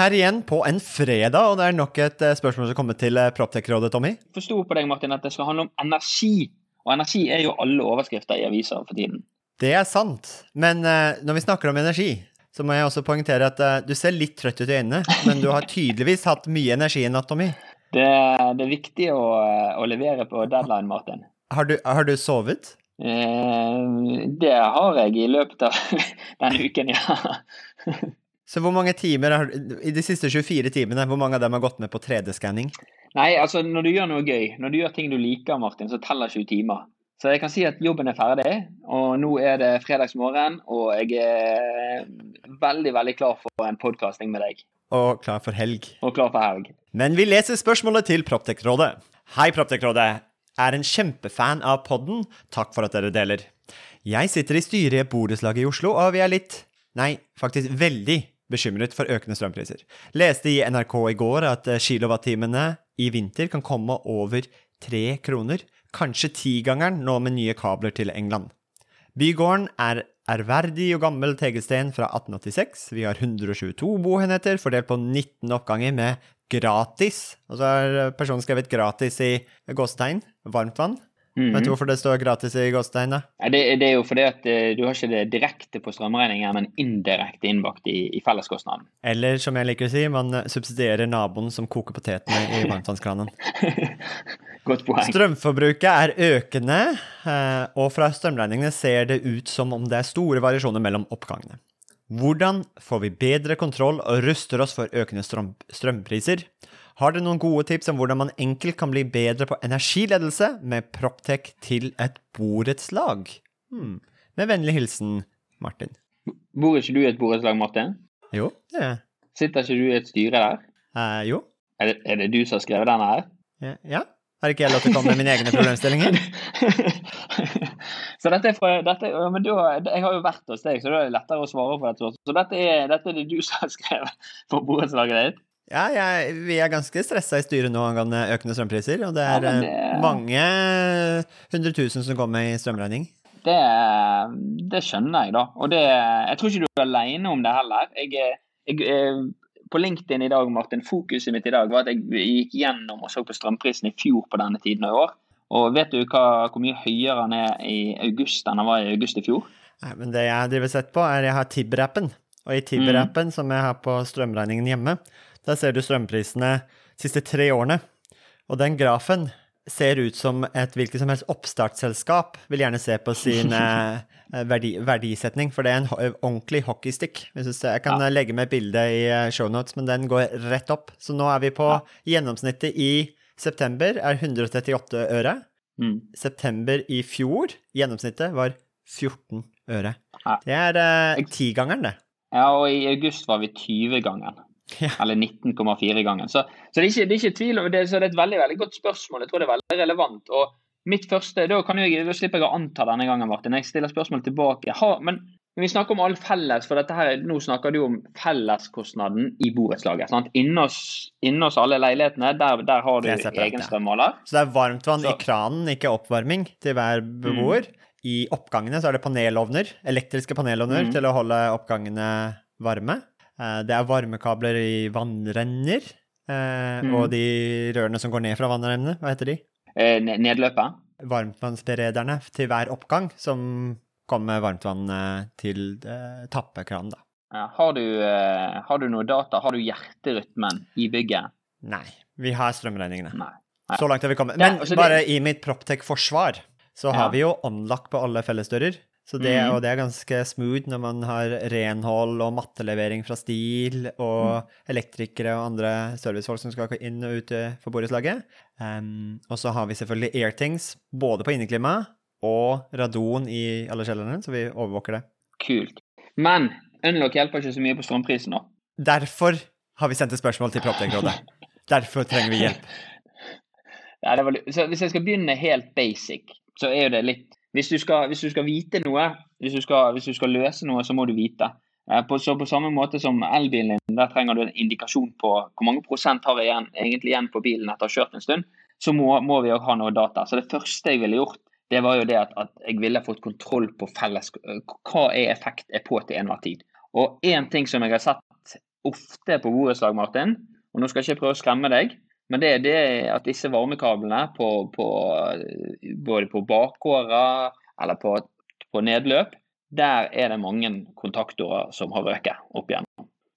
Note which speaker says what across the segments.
Speaker 1: her igjen på en fredag, og det er nok et eh, spørsmål som kommer til eh, Proptech-rådet, Tommy.
Speaker 2: Forsto på deg, Martin, at det skal handle om energi. Og energi er jo alle overskrifter i aviser for tiden.
Speaker 1: Det er sant, men eh, når vi snakker om energi, så må jeg også poengtere at du ser litt trøtt ut i øynene, men du har tydeligvis hatt mye energi i natt, Tommy.
Speaker 2: Det, det er viktig å, å levere på deadline, Martin.
Speaker 1: Har du, har du sovet?
Speaker 2: Eh, det har jeg i løpet av denne uken, ja.
Speaker 1: Så hvor mange timer har, I de siste 24 timene, hvor mange av dem har gått med på 3D-skanning?
Speaker 2: Nei, altså når du gjør noe gøy, når du gjør ting du liker, Martin, så teller 20 timer. Så jeg kan si at jobben er ferdig, og nå er det fredagsmorgen, og jeg er veldig, veldig klar for en podkasting med deg.
Speaker 1: Og klar for helg.
Speaker 2: Og klar for helg.
Speaker 1: Men vi leser spørsmålet til Proptech-rådet. Hei, Proptech-rådet. Er en kjempefan av podden. Takk for at dere deler. Jeg sitter i styret i borettslaget i Oslo, og vi er litt Nei, faktisk veldig bekymret for økende strømpriser. Leste i NRK i går at eh, kilowattimene i vinter kan komme over tre kroner, kanskje tigangeren nå med nye kabler til England. Bygården er ærverdig og gammel tegelsten fra 1886. Vi har 122 boenheter fordelt på 19 oppganger med gratis, og så har personen skrevet gratis i gåstegn, varmtvann.
Speaker 2: Mhm.
Speaker 1: Vet du hvorfor det står gratis i Gåstein, da?
Speaker 2: Nei, Det, det er jo fordi at eh, du har ikke det direkte på strømregningen, men indirekte innbakt i, i felleskostnaden.
Speaker 1: Eller som jeg liker å si, man subsidierer naboen som koker potetene i varmtvannskranen.
Speaker 2: Godt poeng.
Speaker 1: Strømforbruket er økende, eh, og fra strømregningene ser det ut som om det er store variasjoner mellom oppgangene. Hvordan får vi bedre kontroll og ruster oss for økende strøm strømpriser? Har dere noen gode tips om hvordan man enkelt kan bli bedre på energiledelse med Proptech til et borettslag? Hmm. Med vennlig hilsen Martin.
Speaker 2: Bor ikke du i et borettslag, Martin?
Speaker 1: Jo, det er
Speaker 2: Sitter ikke du i et styre der?
Speaker 1: eh, Jo.
Speaker 2: Er det, er det du som har skrevet denne her?
Speaker 1: Ja. ja. Har ikke jeg lov til å komme med mine egne problemstillinger?
Speaker 2: så dette er fra dette, ja, men da, Jeg har jo vært hos deg, så da er det lettere å svare på dette. Så dette er, dette er det du som har skrevet for borettslaget ditt?
Speaker 1: Ja, jeg, vi er ganske stressa i styret nå angående økende strømpriser, og det er
Speaker 2: men
Speaker 1: eh,
Speaker 2: det-
Speaker 1: mange hundre tusen som kommer i strømregning.
Speaker 2: Det, det skjønner jeg, da. Og det, jeg tror ikke du er alene om det heller. Jeg, jeg, eh, på LinkedIn i dag, Martin, fokuset mitt i dag var at jeg gikk gjennom og så på strømprisen i fjor på denne tiden av år. Og vet du hva, hvor mye høyere han er i august enn han var i august i fjor?
Speaker 1: Nei, men det jeg driver sett på, er jeg har Tibber-appen. Og i Tibber-appen, som jeg har på strømregningen hjemme, der ser du strømprisene de siste tre årene. Og den grafen ser ut som et hvilket som helst oppstartsselskap vil gjerne se på sin eh, verdi, verdisetning, for det er en ordentlig hockeystick. Jeg. Jeg kan ja. legge med et bilde i eh, shownotes, men den går rett opp. Så nå er vi på gjennomsnittet i september er 138 øre.
Speaker 2: Mm.
Speaker 1: September i fjor, gjennomsnittet var 14 øre. Det er eh, tigangeren, det.
Speaker 2: Ja, og i august var vi 20-gangen.
Speaker 1: Ja.
Speaker 2: Eller 19,4-gangen. Så, så det, er ikke, det er ikke tvil om det. Så det er et veldig veldig godt spørsmål. Jeg tror det er veldig relevant. Og mitt første, Da kan jeg, da slipper jeg å anta denne gangen, Martin. Jeg stiller spørsmål tilbake. Har, men når vi snakker om all felles, for dette her, nå snakker du om felleskostnaden i borettslaget. Inne hos alle leilighetene, der, der har du egen strømmåler.
Speaker 1: Så det er varmtvann i kranen, ikke oppvarming til hver beboer. I oppgangene så er det panelovner, elektriske panelovner
Speaker 2: Mm.
Speaker 1: til å holde oppgangene varme. Eh, Det er varmekabler i vannrenner, eh,
Speaker 2: Mm.
Speaker 1: og de rørene som går ned fra vannrennene, hva heter de?
Speaker 2: Eh, nedløpet.
Speaker 1: Varmtvannsberederne til hver oppgang, som kommer med varmtvann eh, til eh, tappekranen, da.
Speaker 2: Ja, har, du, eh, har du noe data? Har du hjerterytmen i bygget?
Speaker 1: Nei, vi har strømregningene.
Speaker 2: Nei. Nei.
Speaker 1: Så langt har vi kommet.
Speaker 2: Ja,
Speaker 1: Men
Speaker 2: altså det-
Speaker 1: bare i mitt Proptech-forsvar så har
Speaker 2: Ja.
Speaker 1: vi jo omlagt på alle fellesdører. Så det,
Speaker 2: mm.
Speaker 1: Og det er ganske smooth når man har renhold og mattelevering fra STIL og
Speaker 2: Mm.
Speaker 1: elektrikere og andre servicefolk som skal inn og ut for borettslaget. Um, og så har vi selvfølgelig Airthings både på inneklima og radon i alle kjellerne, så vi overvåker det.
Speaker 2: Kult. Men Unlock hjelper ikke så mye på strømprisen, da.
Speaker 1: Derfor har vi sendt et spørsmål til Proptech-rådet. Derfor trenger vi hjelp.
Speaker 2: Ja, det var, litt- så hvis jeg skal begynne helt basic, så er jo det litt Hvis du skal, hvis du skal vite noe, hvis du skal, hvis du skal løse noe, så må du vite. Eh, På, så på samme måte som elbilen din, der trenger du en indikasjon på hvor mange prosent har jeg igjen, egentlig igjen på bilen etter å ha kjørt en stund, så må, må vi òg ha noe data. Så det første jeg ville gjort, det var jo det at, at jeg ville fått kontroll på felles Hva er effekt er på til enhver tid? Og én ting som jeg har sett ofte på borettslag, Martin, og nå skal jeg ikke prøve å skremme deg, men det er det at disse varmekablene på, på, både på bakgårder eller på, på nedløp, der er det mange kontaktorer som har røket opp igjennom.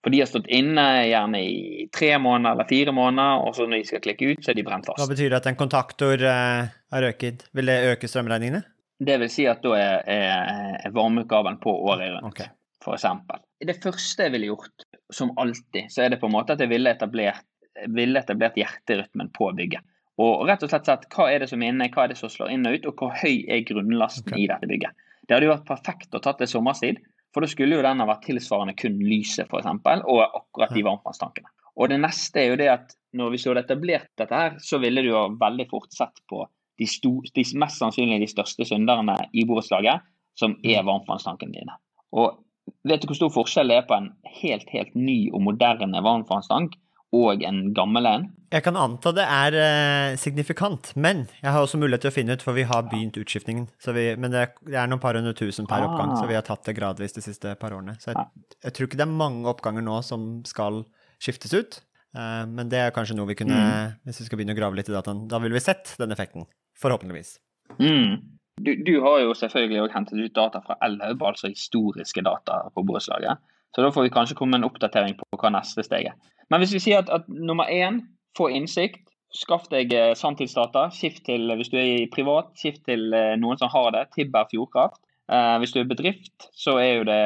Speaker 2: For de har stått inne gjerne i tre måneder eller fire måneder, og så når de skal klikke ut, så er de brent fast.
Speaker 1: Hva betyr det at en kontaktor eh, har øket? Vil det øke strømregningene?
Speaker 2: Det vil si at da er, er, varmeutgaven på året rundt, okay. eksempel. Det første jeg ville gjort, som alltid, så er det på en måte at jeg ville etablert, ville etablert hjerterytmen på bygget. Og rett og slett sett, hva er det som er inne, hva er det som slår inn og ut, og hvor høy er grunnlasten
Speaker 1: okay.
Speaker 2: i dette bygget. Det hadde jo vært perfekt å tatt det sommerstid, for da skulle jo den ha vært tilsvarende kun lyset, f.eks., og akkurat de varmtvannstankene. Og det neste er jo det at når vi så hadde etablert dette her, så ville du jo veldig fort sett på de, store, de mest sannsynlig de største synderne i borettslaget, som er varmtvannstankene dine. Og vet du hvor stor forskjell det er på en helt, helt ny og moderne varmtvannstank og en gammel en?
Speaker 1: Jeg kan anta det er eh, signifikant, men jeg har også mulighet til å finne ut, for vi har begynt utskiftningen. Så vi, men det er, det er noen par hundre tusen per
Speaker 2: Ah.
Speaker 1: oppgang, så vi har tatt det gradvis de siste par årene. Så jeg, jeg tror ikke det er mange oppganger nå som skal skiftes ut. Eh, men det er kanskje noe vi kunne Hvis vi skal begynne å grave litt i dataen, da ville vi sett den effekten. Forhåpentligvis.
Speaker 2: Mm. Du, du har jo selvfølgelig òg hentet ut data fra Elhaug, altså historiske data på borettslaget. Så da får vi kanskje komme med en oppdatering på hva neste steg er. Men hvis vi sier at, at nummer én, få innsikt. Skaff deg eh, sanntidsdata. Skift til, hvis du er i privat, skift til eh, noen som har det. Tibber Fjordkraft. Eh, hvis du er bedrift, så er jo det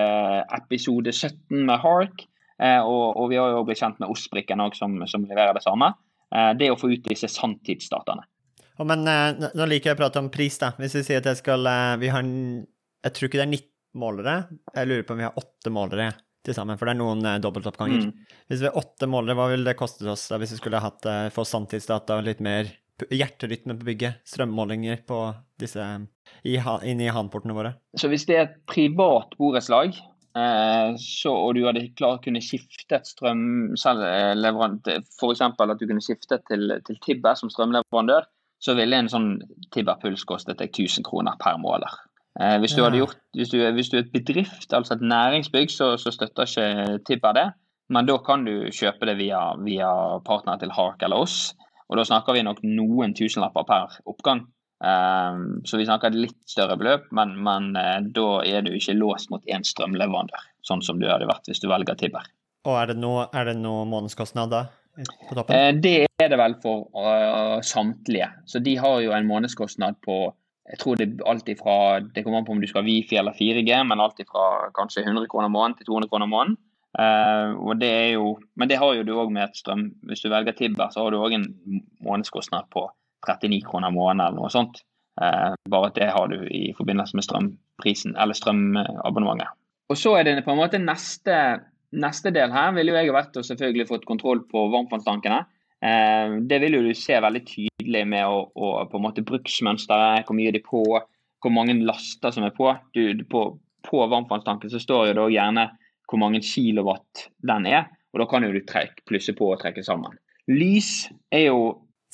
Speaker 2: episode 17 med Hark. Eh, og, og vi har jo blitt kjent med Ostbrikken òg, som, som leverer det samme. Eh, det å få ut disse sanntidsdataene.
Speaker 1: Oh, men eh, nå- liker jeg å prate om pris, da. Hvis vi sier at jeg skal eh, Vi har Jeg tror ikke det er 19 målere. Jeg lurer på om vi har åtte målere til sammen, for det er noen eh, dobbeltoppganger.
Speaker 2: Mm.
Speaker 1: Hvis vi har åtte målere, hva ville det kostet oss da, hvis vi skulle hatt eh, få sanntidsdata og litt mer hjerterytme på bygget? Strømmålinger på disse i, inne i handportene våre?
Speaker 2: Så hvis det er et privat borettslag, eh, så, og du hadde klart kunne skiftet strømleverandør, f.eks. at du kunne skiftet til, til Tibber som strømleverandør, så ville en sånn Tibber-puls kostet deg 1000 kroner per måler. Eh, hvis, du gjort, hvis, du, hvis du er et bedrift, altså et næringsbygg, så, så støtter ikke Tibber det. Men da kan du kjøpe det via, via partner til Hark eller oss. Og da snakker vi nok noen tusenlapper per oppgang. Eh, så vi snakker et litt større beløp, men, men eh, da er du ikke låst mot én strømleverandør, sånn som du hadde vært hvis du velger Tibber.
Speaker 1: Og er det noe, er det noe månedskostnad da? På toppen?
Speaker 2: Eh, det er det vel for uh, samtlige. Så de har jo en månedskostnad på jeg tror det alt ifra, det kommer an på om du skal ha Wifi eller 4G, men alt ifra kanskje 100 kroner måneden til 200 kroner måneden. Uh, og det er jo, men det har jo du òg med et strøm. Hvis du velger Tibber, så har du òg en månedskostnad på 39 kroner måneden eller noe sånt. Uh, bare at det har du i forbindelse med strømprisen eller strømabonnementet. Og så er det på en måte neste, neste del her ville jo jeg vært og selvfølgelig fått kontroll på varmtvannstankene. Eh, det vil jo du se veldig tydelig med å, å på en måte bruksmønsteret, hvor mye de er på, hvor mange laster som er på. Du, på, på varmtvannstanken så står jo det gjerne hvor mange kilowatt den er, og da kan jo du trekke, plusse på og trekke sammen. Lys er jo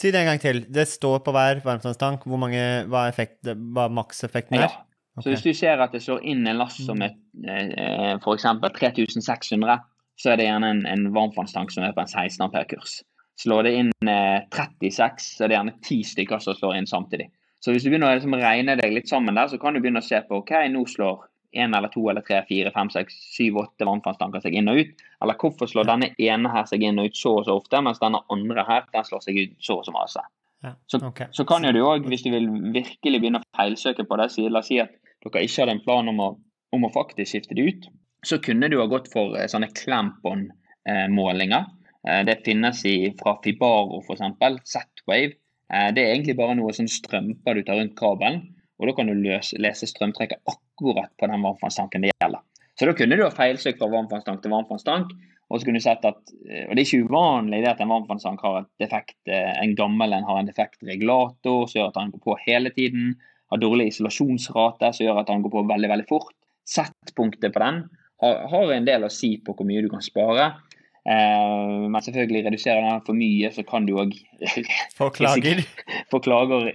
Speaker 1: Si det en gang til. Det står på hver varmtvannstank hvor mange, hva, effekt, hva makseffekten
Speaker 2: ja.
Speaker 1: Okay.
Speaker 2: Så hvis du ser at det står inn en last som er eh, f.eks. 3600, så er det gjerne en, en varmtvannstank som er på en 16 ampere-kurs. Slår det inn eh, 36, så det er det gjerne 10 stykker som slår inn samtidig. Så hvis du begynner å liksom regne deg litt sammen der, så kan du begynne å se på ok, nå slår én eller to eller tre, fire, fem, seks, syv, åtte vannfallstanker seg inn og ut. Eller hvorfor slår denne ene her seg inn og ut så og så ofte, mens denne andre her den slår seg ut så og så masse.
Speaker 1: Ja,
Speaker 2: Så, så kan jo du òg, hvis du vil virkelig begynne å feilsøke på det, så la oss si at dere ikke hadde en plan om å, om å faktisk skifte det ut, så kunne du ha gått for eh, sånne clamp-on-målinger. Eh, det finnes i, fra Fibaro f.eks. Z-Wave. Eh, det er egentlig bare noe sånn strømper du tar rundt kabelen, og da kan du løse, lese strømtrekket akkurat på den varmtvannstanken det gjelder. Så da kunne du ha feilsøkt fra varmtvannstank til varmtvannstank, og så kunne du sett at eh, Og det er ikke uvanlig det at en varmtvannstank har et defekt, en gammel en har en defekt regulator som gjør at den går på hele tiden, har dårlig isolasjonsrate som gjør at den går på veldig, veldig fort. Settpunktet på den har, har en del å si på hvor mye du kan spare. Eh, men selvfølgelig reduserer den for mye, så kan du òg
Speaker 1: Få klager.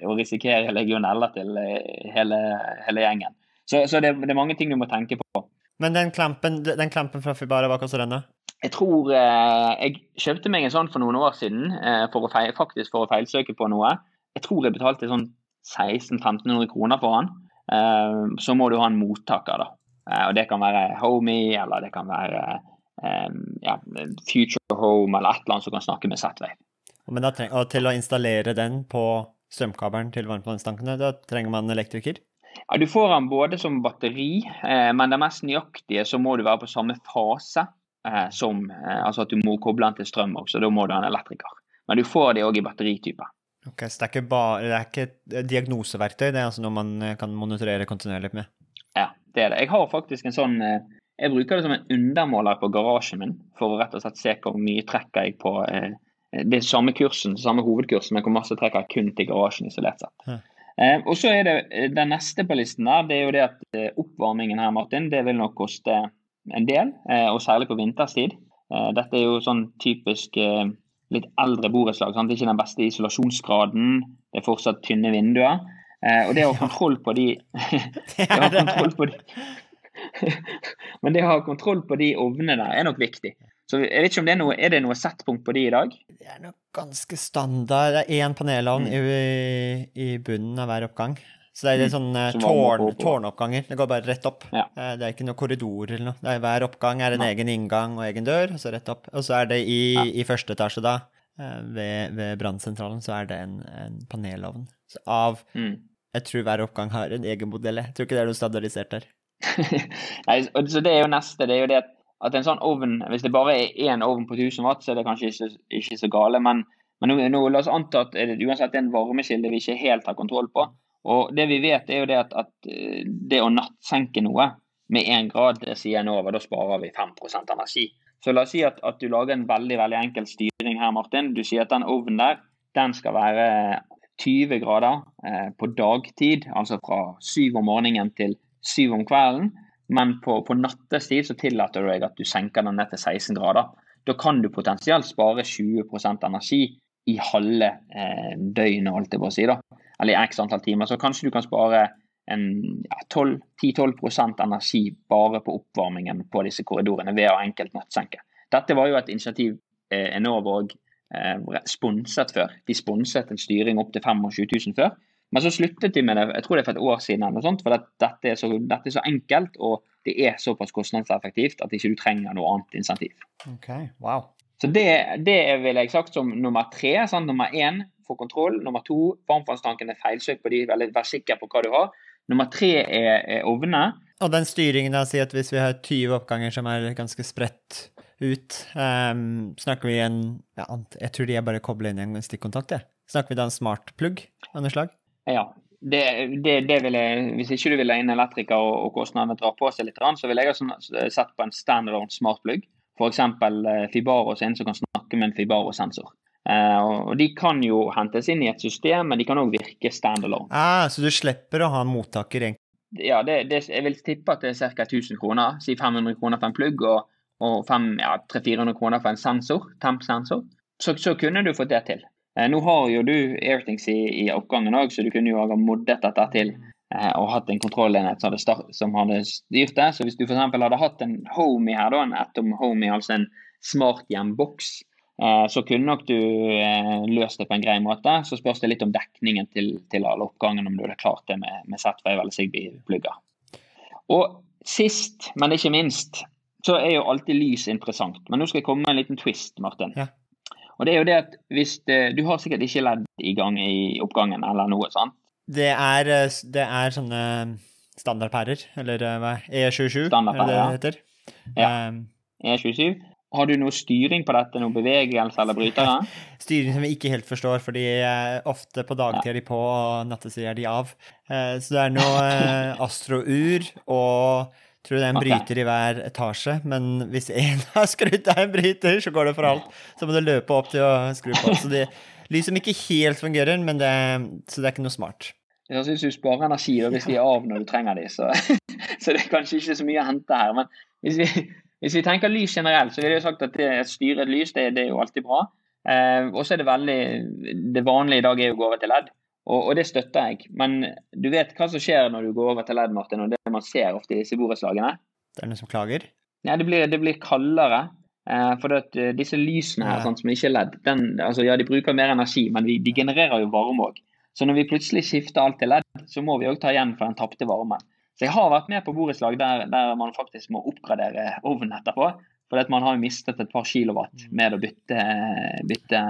Speaker 2: og risikere legioneller til eh, hele, hele gjengen. Så, så det, det er mange ting du må tenke på.
Speaker 1: Men den klampen, den klampen fra Fibara, hva koster den da?
Speaker 2: Jeg tror eh, Jeg kjøpte meg en sånn for noen år siden, for feil, faktisk for å feilsøke på noe. Jeg tror jeg betalte sånn 1600-1500 kroner for den. Eh, så må du ha en mottaker, da. Eh, og det kan være Homie, eller det kan være ja, Future Home, eller et eller annet som kan snakke med
Speaker 1: treng, og til å installere den på strømkabelen til varmtvannstankene, da trenger man elektriker?
Speaker 2: Ja, Du får den både som batteri, eh, men det mest nøyaktige så må du være på samme fase eh, som eh, Altså at du må koble den til strøm også, da må du ha en elektriker. Men du får det òg i batteritype.
Speaker 1: Ok, Så det er ikke, bare, det er ikke et diagnoseverktøy, det er altså noe man eh, kan monitorere kontinuerlig med?
Speaker 2: Ja, det er det. Jeg har faktisk en sånn eh, Jeg bruker det som en undermåler på garasjen min, for å rett og slett se hvor mye trekker jeg på eh, det samme kursen, samme hovedkursen, men hvor masse trekker jeg kun til garasjen isolert sett.
Speaker 1: Ja.
Speaker 2: Eh, og så er det eh, Den neste på listen der, det er jo det at eh, oppvarmingen her, Martin, det vil nok koste en del. Eh, og særlig på vinterstid. Eh, dette er jo sånn typisk litt eldre borettslag. er Ikke den beste isolasjonsgraden. Det er fortsatt tynne vinduer. Eh, og det å ha kontroll på de
Speaker 1: Det
Speaker 2: det å ha
Speaker 1: er det.
Speaker 2: kontroll på de Men det å ha kontroll på de ovnene der er nok viktig. Så jeg vet ikke om det er noe, er det noe settpunkt på de i dag?
Speaker 1: Det er nok ganske standard. Det er én panelovn
Speaker 2: Mm.
Speaker 1: i, i bunnen av hver oppgang. Så det er litt sånn
Speaker 2: mm.
Speaker 1: Tårn, tårnoppganger. Det går bare rett opp.
Speaker 2: Ja.
Speaker 1: Eh, Det er ikke noen korridor eller noe. Det er, hver oppgang er en
Speaker 2: ja.
Speaker 1: egen inngang og egen dør, og så rett opp. Og så er det i,
Speaker 2: Ja.
Speaker 1: i første etasje, da, eh, ved, ved brannsentralen, så er det en, en panelovn. Så av
Speaker 2: Mm.
Speaker 1: Jeg tror hver oppgang har en egen modell. Jeg tror ikke det er noe standardisert der.
Speaker 2: Nei, så det er jo neste. Det er jo det at, en sånn ovn Hvis det bare er én ovn på 1000 watt, så er det kanskje ikke, ikke så gale. Men, men nå, nå, la oss anta at det uansett er en varmekilde vi ikke helt har kontroll på. Og det vi vet, er jo det at, at eh, det å nattsenke noe med én grad, sier Enova, da sparer vi 5% energi. Så la oss si at, at du lager en veldig veldig enkel styring her, Martin. Du sier at den ovnen der, den skal være 20 grader eh, på dagtid, altså fra 7 om morgenen til 7 om kvelden. Men på, på nattestid så tillater du deg at du senker den ned til 16 grader. Da kan du potensielt spare 20% energi i halve eh, døgnet, holdt jeg på å si. da. Eller i x antall timer. Så kanskje du kan spare ja, 10-12% energi bare på oppvarmingen på disse korridorene ved å enkelt nattsenke. Dette var jo et initiativ eh, Enova òg eh, sponset før. De sponset en styring opp til 25 000 før. Men så sluttet de med det jeg tror det er for et år siden, eller noe sånt, for at dette, er så, dette er så enkelt og det er såpass kostnadseffektivt at ikke du trenger noe annet insentiv.
Speaker 1: Ok, wow.
Speaker 2: Så det, det ville jeg sagt som nummer tre. Sant? Nummer én få kontroll. Nummer to varmtvannstanken er feilsøk på de, eller vær sikker på hva du har. Nummer tre er, er ovnene.
Speaker 1: Og den styringen, da, si at hvis vi har 20 oppganger som er ganske spredt ut, um, snakker vi en ja, Jeg tror de er bare koblet inn i en stikkontakt, jeg. Snakker vi da en smartplugg av noe slag?
Speaker 2: Ja. Det, det, det vil jeg, hvis ikke du vil ha inn elektriker og, og kostnadene drar på seg litt, så ville jeg ha sånn- sett på en standalone smartplugg. F.eks. Fibaro sin som kan snakke med en Fibaro-sensor. Eh, og og De kan jo hentes inn i et system, men de kan òg virke standalone.
Speaker 1: Ah, så du slipper å ha en mottaker, egentlig?
Speaker 2: Ja, det, det, jeg vil tippe at det er ca. 1000 kroner. Si 500 kroner for en plugg og, og ja, 300-400 kroner for en sensor, temp-sensor. Så, så kunne du fått det til. Eh, nå har jo du Airthings i, i oppgangen òg, så du kunne jo ha moddet dette til eh, og hatt en kontrollenhet som hadde, start, som hadde styrt det. Så hvis du f.eks. hadde hatt en Homey her, da, en Atom Homey, altså en smarthjemboks, eh, så kunne nok du løst det på en grei måte. Så spørs det litt om dekningen til, til alle oppgangene, om du hadde klart det med, med Z-Wave eller Sigby-plugger. Og sist, men ikke minst, så er jo alltid lys interessant. Men nå skal jeg komme med en liten twist, Martin.
Speaker 1: Ja.
Speaker 2: Og det er jo det at hvis det, Du har sikkert ikke ledd i gang i oppgangen eller noe, sant?
Speaker 1: Det er, eh, det er sånne standardpærer, eller eh, hva? E27, er det det heter?
Speaker 2: Ja.
Speaker 1: Um,
Speaker 2: E27. Har du noe styring på dette, noe bevegelse eller brytere?
Speaker 1: styring som vi ikke helt forstår, fordi eh, ofte på dagtid er de på, og nattetid er de av. Eh, så det er noe eh, astrour, og tror det er en
Speaker 2: Ok.
Speaker 1: bryter i hver etasje, men hvis én har skrudd av en bryter, så går det for alt. Så må du løpe opp til å skru på. Så det lys som ikke helt fungerer, men det, så det er ikke noe smart.
Speaker 2: Jeg synes du sparer energi da, hvis de er av når du trenger de, så, så det er kanskje ikke så mye å hente her. Men hvis vi, hvis vi tenker lys generelt, så ville jeg sagt at et lys, det, det er jo alltid bra. Eh, og så er det veldig Det vanlige i dag er jo å gå over til LED, og, og det støtter jeg. Men du vet hva som skjer når du går over til ledd, Martin, og det man ser ofte i disse borettslagene?
Speaker 1: Det er noen som klager.
Speaker 2: Ja, det blir, det blir kaldere. Eh, for at eh, disse lysene her,
Speaker 1: Ja.
Speaker 2: sånn, som ikke er ledd, den, altså, ja, de bruker mer energi, men de, de genererer jo varme òg. Så når vi plutselig skifter alt til ledd, så må vi òg ta igjen for den tapte varmen. Så jeg har vært med på borettslag der, der man faktisk må oppgradere ovnen etterpå. For at man har jo mistet et par kilowatt med å bytte, bytte,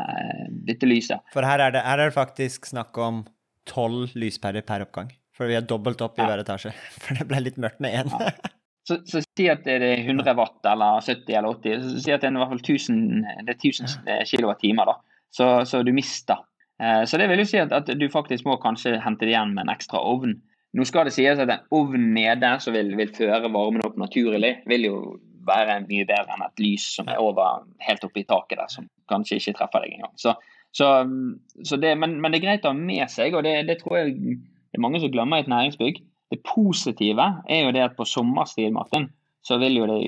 Speaker 2: bytte lyset.
Speaker 1: For her er, det, her er det faktisk snakk om tolv lyspærer per oppgang. For vi er dobbelt opp i
Speaker 2: Ja.
Speaker 1: hver etasje. For det ble litt mørkt med én.
Speaker 2: Ja. Så, så si at det er 100 watt eller 70 eller 80, så si at det er i hvert fall 1000, det er 1000 kilowattimer. da. Så, så du mister. Eh, Så det vil jo si at, at du faktisk må kanskje hente det igjen med en ekstra ovn. Nå skal det sies at en ovn nede som vil, vil føre varmen opp naturlig, vil jo være mye bedre enn et lys som er over helt oppe i taket der, som kanskje ikke treffer deg engang. Så, så, så det, men, men det er greit å ha med seg, og det, det tror jeg det er mange som glemmer i et næringsbygg. Det positive er jo det at på sommerstid, Martin, så vil jo det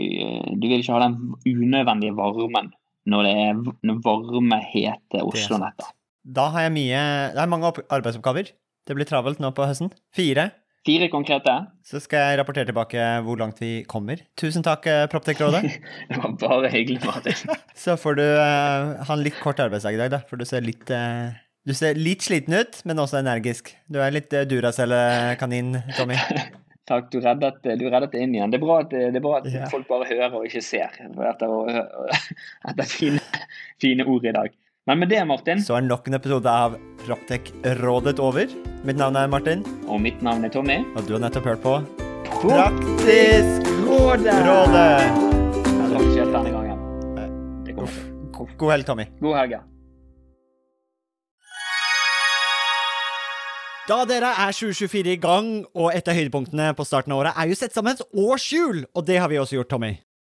Speaker 2: Du vil ikke ha den unødvendige varmen når det er varme, hete Oslo-netter.
Speaker 1: Da har jeg mye Det er mange arbeidsoppgaver. Det blir travelt nå på høsten. Fire.
Speaker 2: Fire konkrete.
Speaker 1: Så skal jeg rapportere tilbake hvor langt vi kommer. Tusen takk, eh, Proptech-rådet.
Speaker 2: Det var bare hyggelig, Martin.
Speaker 1: Så får du uh, ha en litt kort arbeidsdag i dag, da. For du ser litt uh, Du ser litt sliten ut, men også energisk. Du er litt uh, Duracell-kanin, Tommy.
Speaker 2: Takk, du reddet, du reddet det inn igjen. Det er bra at, det er bra at
Speaker 1: Ja.
Speaker 2: folk bare hører og ikke ser etter, å- etter fine, fine ord i dag. Men med det, Martin,
Speaker 1: Så er nok en episode av Proptech-rådet over. Mitt navn er Martin,
Speaker 2: og mitt navn er Tommy
Speaker 1: og du har nettopp hørt på Praktisk
Speaker 2: Rådet!
Speaker 1: rådet.
Speaker 2: Jeg drakk ikke denne gangen. Det kommer til.
Speaker 1: God helg, Tommy.
Speaker 2: God helg. ja.
Speaker 1: Da dere er 2024 i gang, og et av høydepunktene på starten av året er jo sett sammen et årshjul, og det har vi også gjort, Tommy.